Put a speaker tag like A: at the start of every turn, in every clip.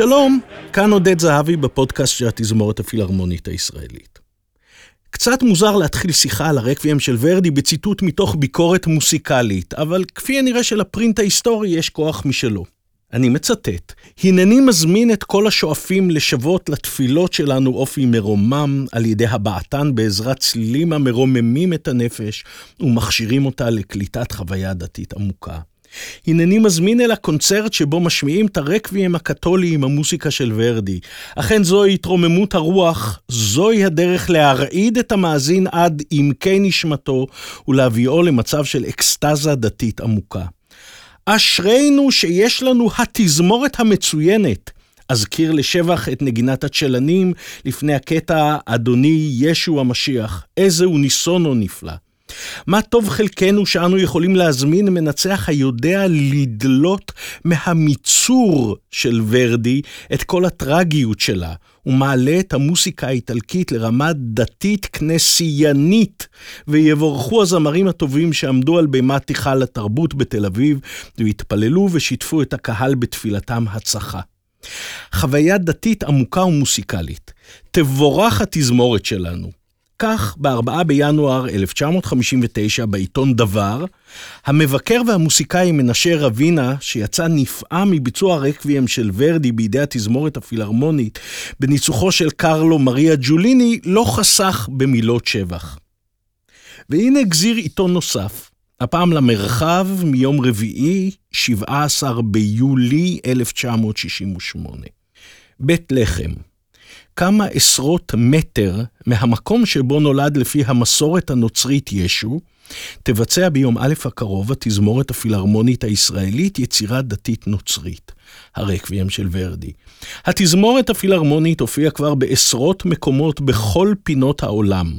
A: שלום, כאן עודד זהבי בפודקאסט של התזמורת הפילהרמונית הישראלית. קצת מוזר להתחיל שיחה על הרקבים של ורדי בציטוט מתוך ביקורת מוסיקלית, אבל כפי הנראה שלפרינט ההיסטורי יש כוח משלו. אני מצטט, הנני מזמין את כל השואפים לשוות לתפילות שלנו אופי מרומם על ידי הבעתן בעזרת צלילים המרוממים את הנפש ומכשירים אותה לקליטת חוויה דתית עמוקה. הנני מזמין אל הקונצרט שבו משמיעים את הרקבים הקתולי עם המוסיקה של ורדי. אכן זוהי התרוממות הרוח, זוהי הדרך להרעיד את המאזין עד עמקי נשמתו ולהביאו למצב של אקסטזה דתית עמוקה. אשרינו שיש לנו התזמורת המצוינת. אזכיר לשבח את נגינת הצ'לנים לפני הקטע אדוני ישו המשיח, איזה הוא ניסונו נפלא. מה טוב חלקנו שאנו יכולים להזמין מנצח היודע לדלות מהמיצור של ורדי את כל הטרגיות שלה, ומעלה את המוסיקה האיטלקית לרמה דתית כנסיינית, ויבורכו הזמרים הטובים שעמדו על בימת היכל התרבות בתל אביב, והתפללו ושיתפו את הקהל בתפילתם הצחה. חוויה דתית עמוקה ומוסיקלית. תבורך התזמורת שלנו. כך, ב-4 בינואר 1959, בעיתון דבר, המבקר והמוסיקאי מנשה רבינה, שיצא נפעם מביצוע רקוויאם של ורדי בידי התזמורת הפילהרמונית בניצוחו של קרלו מריה ג'וליני, לא חסך במילות שבח. והנה גזיר עיתון נוסף, הפעם למרחב מיום רביעי, 17 ביולי 1968. בית לחם. כמה עשרות מטר מהמקום שבו נולד לפי המסורת הנוצרית ישו, תבצע ביום א' הקרוב התזמורת הפילהרמונית הישראלית יצירה דתית נוצרית, הרקבים של ורדי. התזמורת הפילהרמונית הופיעה כבר בעשרות מקומות בכל פינות העולם.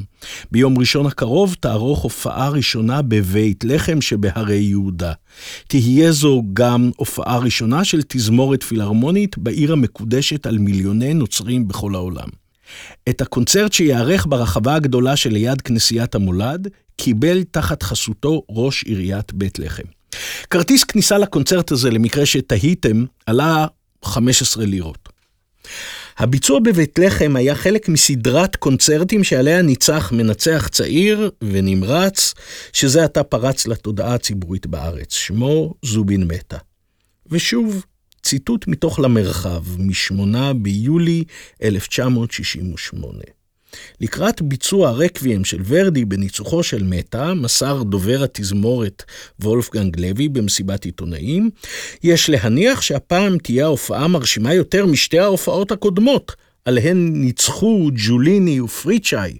A: ביום ראשון הקרוב תערוך הופעה ראשונה בבית לחם שבהרי יהודה. תהיה זו גם הופעה ראשונה של תזמורת פילהרמונית בעיר המקודשת על מיליוני נוצרים בכל העולם. את הקונצרט שייערך ברחבה הגדולה שליד כנסיית המולד, קיבל תחת חסותו ראש עיריית בית לחם. כרטיס כניסה לקונצרט הזה, למקרה שתהיתם, עלה 15 לירות. הביצוע בבית לחם היה חלק מסדרת קונצרטים שעליה ניצח מנצח צעיר ונמרץ, שזה עתה פרץ לתודעה הציבורית בארץ. שמו זובין מתה. ושוב, ציטוט מתוך למרחב, מ-8 ביולי 1968. לקראת ביצוע הרקבים של ורדי בניצוחו של מטה, מסר דובר התזמורת וולפגנג לוי במסיבת עיתונאים, יש להניח שהפעם תהיה ההופעה מרשימה יותר משתי ההופעות הקודמות, עליהן ניצחו ג'וליני ופריצ'אי.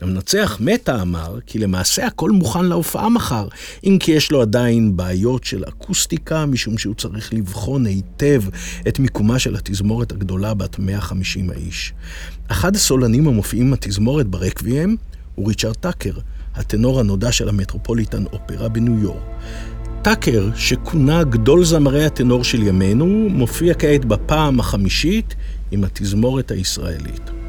A: המנצח מטה אמר כי למעשה הכל מוכן להופעה מחר, אם כי יש לו עדיין בעיות של אקוסטיקה, משום שהוא צריך לבחון היטב את מיקומה של התזמורת הגדולה בת 150 האיש. אחד הסולנים המופיעים בתזמורת ברקביהם הוא ריצ'רד טאקר, הטנור הנודע של המטרופוליטן אופרה בניו יורק. טאקר, שכונה גדול זמרי הטנור של ימינו, מופיע כעת בפעם החמישית עם התזמורת הישראלית.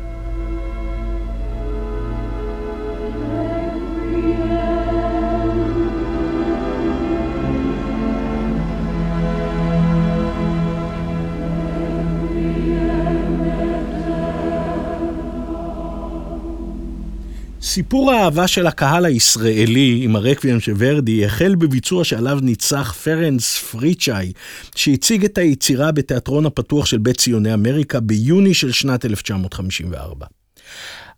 A: סיפור האהבה של הקהל הישראלי עם הרקבים של ורדי החל בביצוע שעליו ניצח פרנס פריצ'אי, שהציג את היצירה בתיאטרון הפתוח של בית ציוני אמריקה ביוני של שנת 1954.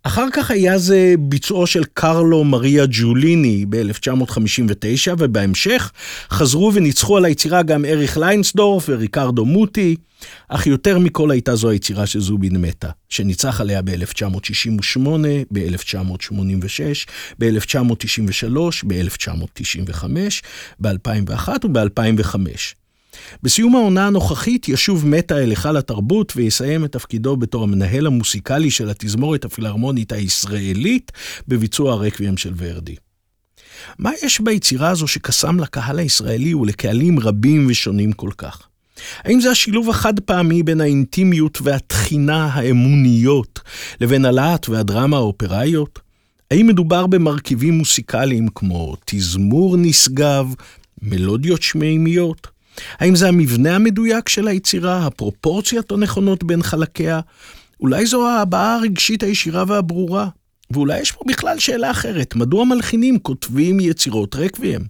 A: אחר כך היה זה ביצועו של קרלו מריה ג'וליני ב-1959, ובהמשך חזרו וניצחו על היצירה גם אריך ליינסדורף וריקרדו מוטי, אך יותר מכל הייתה זו היצירה של זובין מתה, שניצח עליה ב-1968, ב-1986, ב-1993, ב-1995, ב-2001 וב-2005. בסיום העונה הנוכחית ישוב מטה אל היכל התרבות ויסיים את תפקידו בתור המנהל המוסיקלי של התזמורת הפילהרמונית הישראלית בביצוע הרקבים של ורדי. מה יש ביצירה הזו שקסם לקהל הישראלי ולקהלים רבים ושונים כל כך? האם זה השילוב החד פעמי בין האינטימיות והתחינה האמוניות לבין הלהט והדרמה האופראיות? האם מדובר במרכיבים מוסיקליים כמו תזמור נשגב, מלודיות שמימיות? האם זה המבנה המדויק של היצירה, הפרופורציות הנכונות בין חלקיה? אולי זו ההבעה הרגשית הישירה והברורה? ואולי יש פה בכלל שאלה אחרת, מדוע מלחינים כותבים יצירות רקוויאם?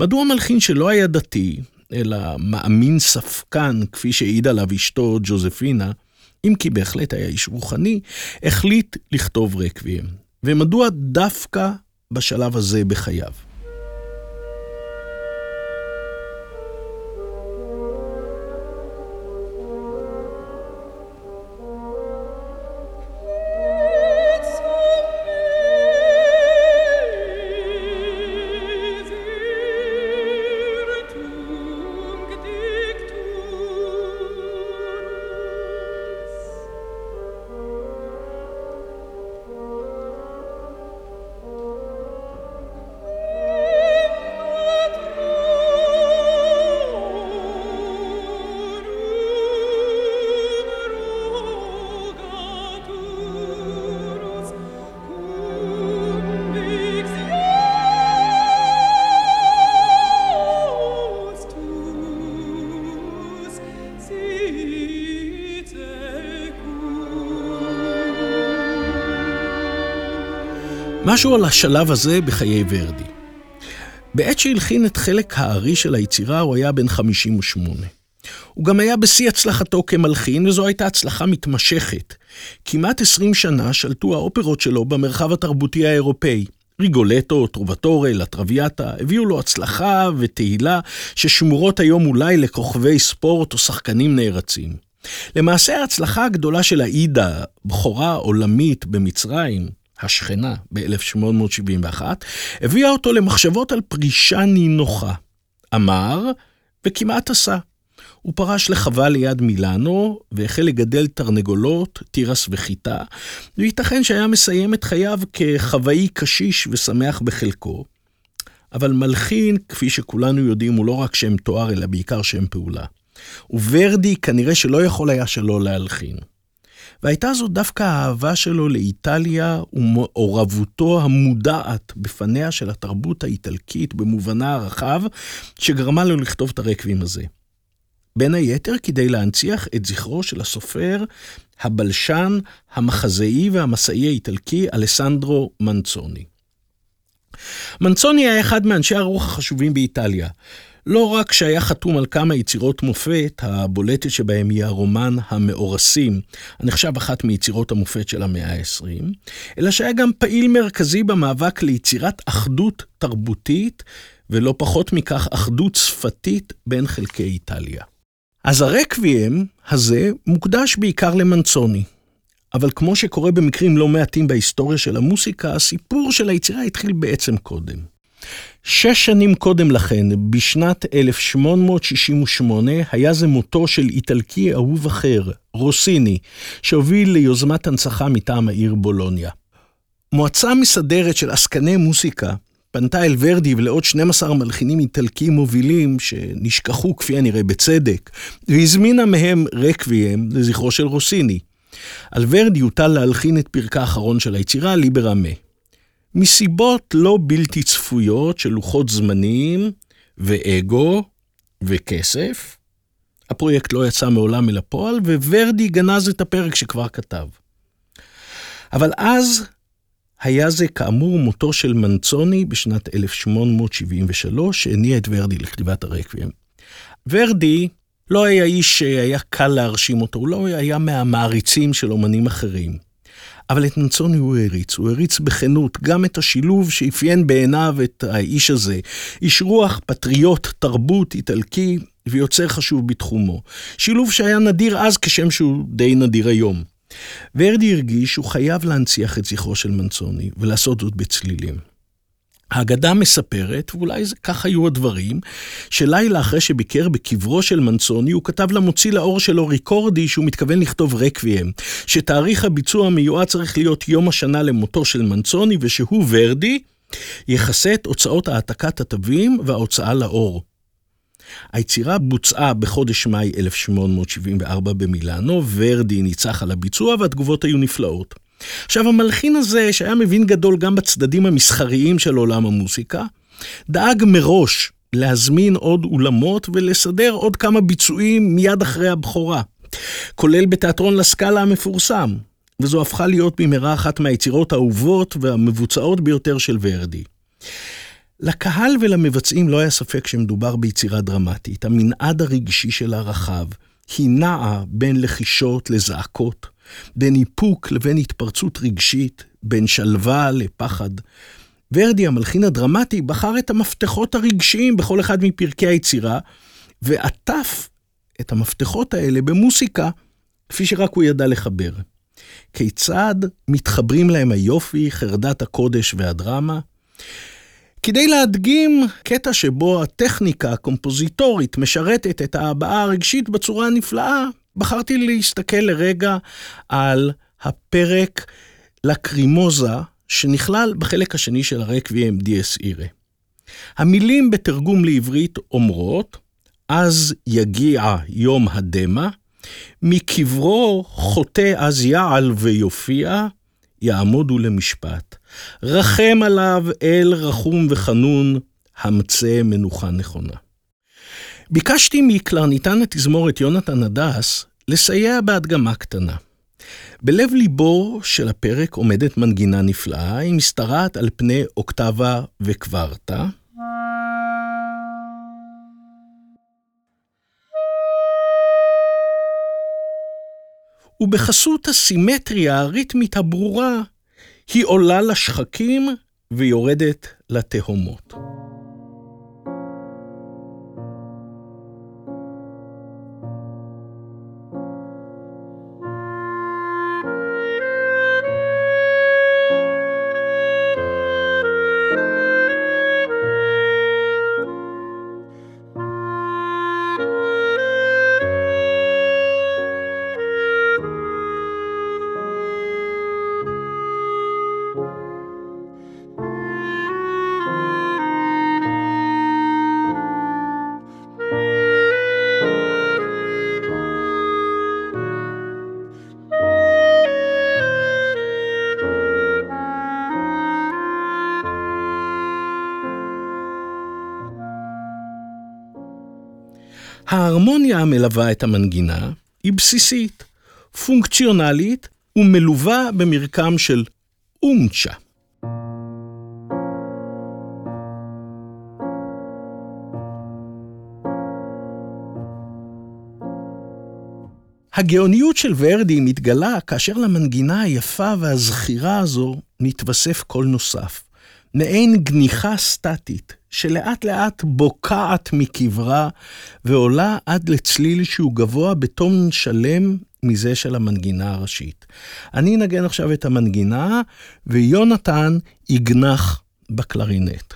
A: מדוע מלחין שלא היה דתי, אלא מאמין ספקן, כפי שהעיד עליו אשתו ג'וזפינה, אם כי בהחלט היה איש רוחני, החליט לכתוב רקוויאם. ומדוע דווקא בשלב הזה בחייו? משהו על השלב הזה בחיי ורדי. בעת שהלחין את חלק הארי של היצירה, הוא היה בן 58. הוא גם היה בשיא הצלחתו כמלחין, וזו הייתה הצלחה מתמשכת. כמעט 20 שנה שלטו האופרות שלו במרחב התרבותי האירופאי. ריגולטו, טרובטורה, לטרוויאטה, הביאו לו הצלחה ותהילה ששמורות היום אולי לכוכבי ספורט או שחקנים נערצים. למעשה ההצלחה הגדולה של האידה, בכורה עולמית במצרים, השכנה, ב-1871, הביאה אותו למחשבות על פרישה נינוחה. אמר, וכמעט עשה. הוא פרש לחווה ליד מילאנו, והחל לגדל תרנגולות, תירס וחיטה, וייתכן שהיה מסיים את חייו כחוואי קשיש ושמח בחלקו. אבל מלחין, כפי שכולנו יודעים, הוא לא רק שם תואר, אלא בעיקר שם פעולה. וורדי כנראה שלא יכול היה שלא להלחין. והייתה זו דווקא האהבה שלו לאיטליה ומעורבותו המודעת בפניה של התרבות האיטלקית במובנה הרחב, שגרמה לו לכתוב את הרקבים הזה. בין היתר כדי להנציח את זכרו של הסופר, הבלשן, המחזאי והמסאי האיטלקי אלסנדרו מנצוני. מנצוני היה אחד מאנשי הרוח החשובים באיטליה. לא רק שהיה חתום על כמה יצירות מופת, הבולטת שבהם היא הרומן המאורסים, הנחשב אחת מיצירות המופת של המאה ה-20, אלא שהיה גם פעיל מרכזי במאבק ליצירת אחדות תרבותית, ולא פחות מכך אחדות שפתית בין חלקי איטליה. אז הרקוויאם הזה מוקדש בעיקר למנצוני. אבל כמו שקורה במקרים לא מעטים בהיסטוריה של המוסיקה, הסיפור של היצירה התחיל בעצם קודם. שש שנים קודם לכן, בשנת 1868, היה זה מותו של איטלקי אהוב אחר, רוסיני, שהוביל ליוזמת הנצחה מטעם העיר בולוניה. מועצה מסדרת של עסקני מוסיקה פנתה אל ורדי ולעוד 12 מלחינים איטלקיים מובילים, שנשכחו כפי הנראה בצדק, והזמינה מהם רקוויאם לזכרו של רוסיני. על ורדי הוטל להלחין את פרקה האחרון של היצירה, ליברה מה. מסיבות לא בלתי צפויות של לוחות זמנים ואגו וכסף. הפרויקט לא יצא מעולם אל הפועל, וורדי גנז את הפרק שכבר כתב. אבל אז היה זה כאמור מותו של מנצוני בשנת 1873, שהניע את ורדי לכתיבת הרקבים. ורדי לא היה איש שהיה קל להרשים אותו, הוא לא היה מהמעריצים של אומנים אחרים. אבל את מנצוני הוא העריץ, הוא העריץ בכנות גם את השילוב שאפיין בעיניו את האיש הזה. איש רוח, פטריוט, תרבות, איטלקי ויוצר חשוב בתחומו. שילוב שהיה נדיר אז כשם שהוא די נדיר היום. ורדי הרגיש שהוא חייב להנציח את זכרו של מנצוני ולעשות זאת בצלילים. האגדה מספרת, ואולי זה, כך היו הדברים, שלילה אחרי שביקר בקברו של מנצוני, הוא כתב למוציא לאור שלו ריקורדי שהוא מתכוון לכתוב רקוויאם, שתאריך הביצוע המיועד צריך להיות יום השנה למותו של מנצוני, ושהוא, ורדי, יכסה את הוצאות העתקת התווים וההוצאה לאור. היצירה בוצעה בחודש מאי 1874 במילאנו, ורדי ניצח על הביצוע והתגובות היו נפלאות. עכשיו, המלחין הזה, שהיה מבין גדול גם בצדדים המסחריים של עולם המוסיקה, דאג מראש להזמין עוד אולמות ולסדר עוד כמה ביצועים מיד אחרי הבכורה, כולל בתיאטרון לסקאלה המפורסם, וזו הפכה להיות במהרה אחת מהיצירות האהובות והמבוצעות ביותר של ורדי. לקהל ולמבצעים לא היה ספק שמדובר ביצירה דרמטית. המנעד הרגשי שלה רחב. היא נעה בין לחישות לזעקות, בין איפוק לבין התפרצות רגשית, בין שלווה לפחד. ורדי, המלחין הדרמטי, בחר את המפתחות הרגשיים בכל אחד מפרקי היצירה, ועטף את המפתחות האלה במוסיקה, כפי שרק הוא ידע לחבר. כיצד מתחברים להם היופי, חרדת הקודש והדרמה? כדי להדגים קטע שבו הטכניקה הקומפוזיטורית משרתת את ההבעה הרגשית בצורה הנפלאה, בחרתי להסתכל לרגע על הפרק לקרימוזה שנכלל בחלק השני של הרקוויאם דיאס אירה. המילים בתרגום לעברית אומרות, אז יגיע יום הדמה, מקברו חוטא אז יעל ויופיע, יעמודו למשפט. רחם עליו אל רחום וחנון, המצא מנוחה נכונה. ביקשתי מקלרניתן התזמורת יונתן הדס לסייע בהדגמה קטנה. בלב ליבו של הפרק עומדת מנגינה נפלאה, היא משתרעת על פני אוקטבה וקוורטה. ובחסות הסימטריה הריתמית הברורה, היא עולה לשחקים ויורדת לתהומות. ההרמוניה המלווה את המנגינה היא בסיסית, פונקציונלית ומלווה במרקם של אומצ'ה. הגאוניות של ורדי מתגלה כאשר למנגינה היפה והזכירה הזו מתווסף קול נוסף, מעין גניחה סטטית שלאט לאט בוקעת מקברה ועולה עד לצליל שהוא גבוה בטון שלם מזה של המנגינה הראשית. אני אנגן עכשיו את המנגינה, ויונתן יגנח בקלרינט.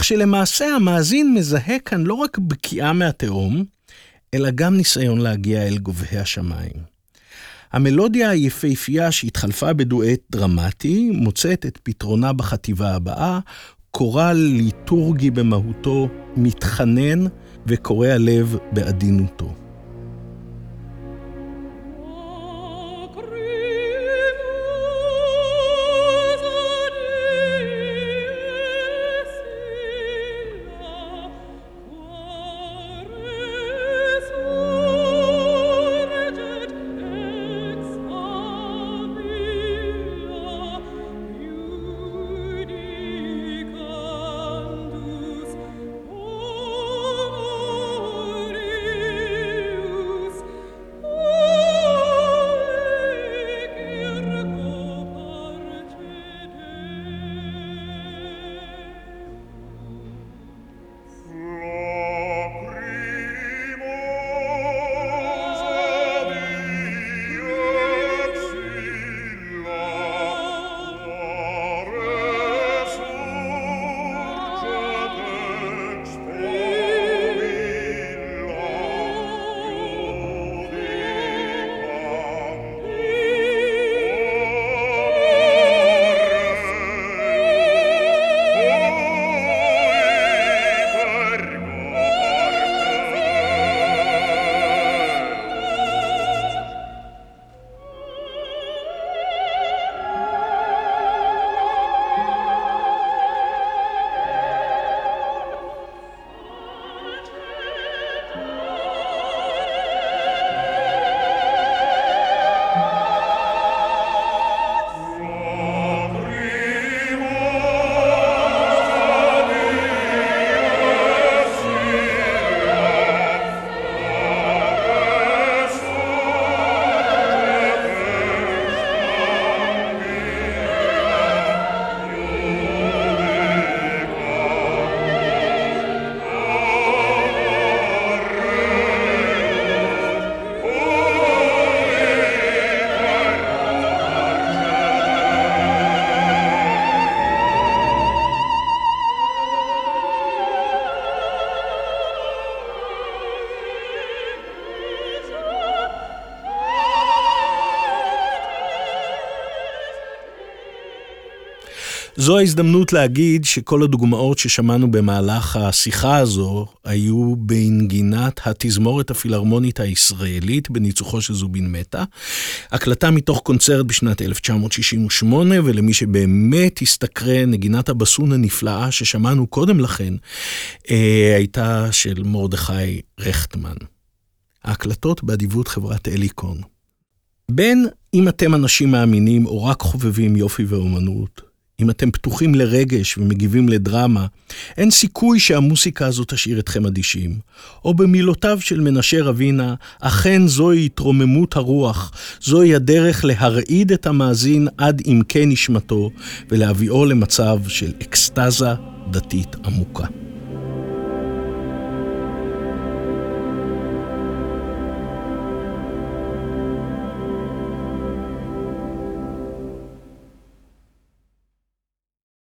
A: כך שלמעשה המאזין מזהה כאן לא רק בקיאה מהתהום, אלא גם ניסיון להגיע אל גובהי השמיים. המלודיה היפהפייה שהתחלפה בדואט דרמטי, מוצאת את פתרונה בחטיבה הבאה, קורל ליטורגי במהותו, מתחנן וקורע לב בעדינותו. זו ההזדמנות להגיד שכל הדוגמאות ששמענו במהלך השיחה הזו היו בנגינת התזמורת הפילהרמונית הישראלית בניצוחו של זובין מטה. הקלטה מתוך קונצרט בשנת 1968, ולמי שבאמת הסתקרן, נגינת הבסון הנפלאה ששמענו קודם לכן, אה, הייתה של מרדכי רכטמן. ההקלטות באדיבות חברת אליקון. בין אם אתם אנשים מאמינים או רק חובבים יופי ואומנות, אם אתם פתוחים לרגש ומגיבים לדרמה, אין סיכוי שהמוסיקה הזאת תשאיר אתכם אדישים. או במילותיו של מנשה רבינה, אכן זוהי התרוממות הרוח, זוהי הדרך להרעיד את המאזין עד עמקי נשמתו, ולהביאו למצב של אקסטזה דתית עמוקה.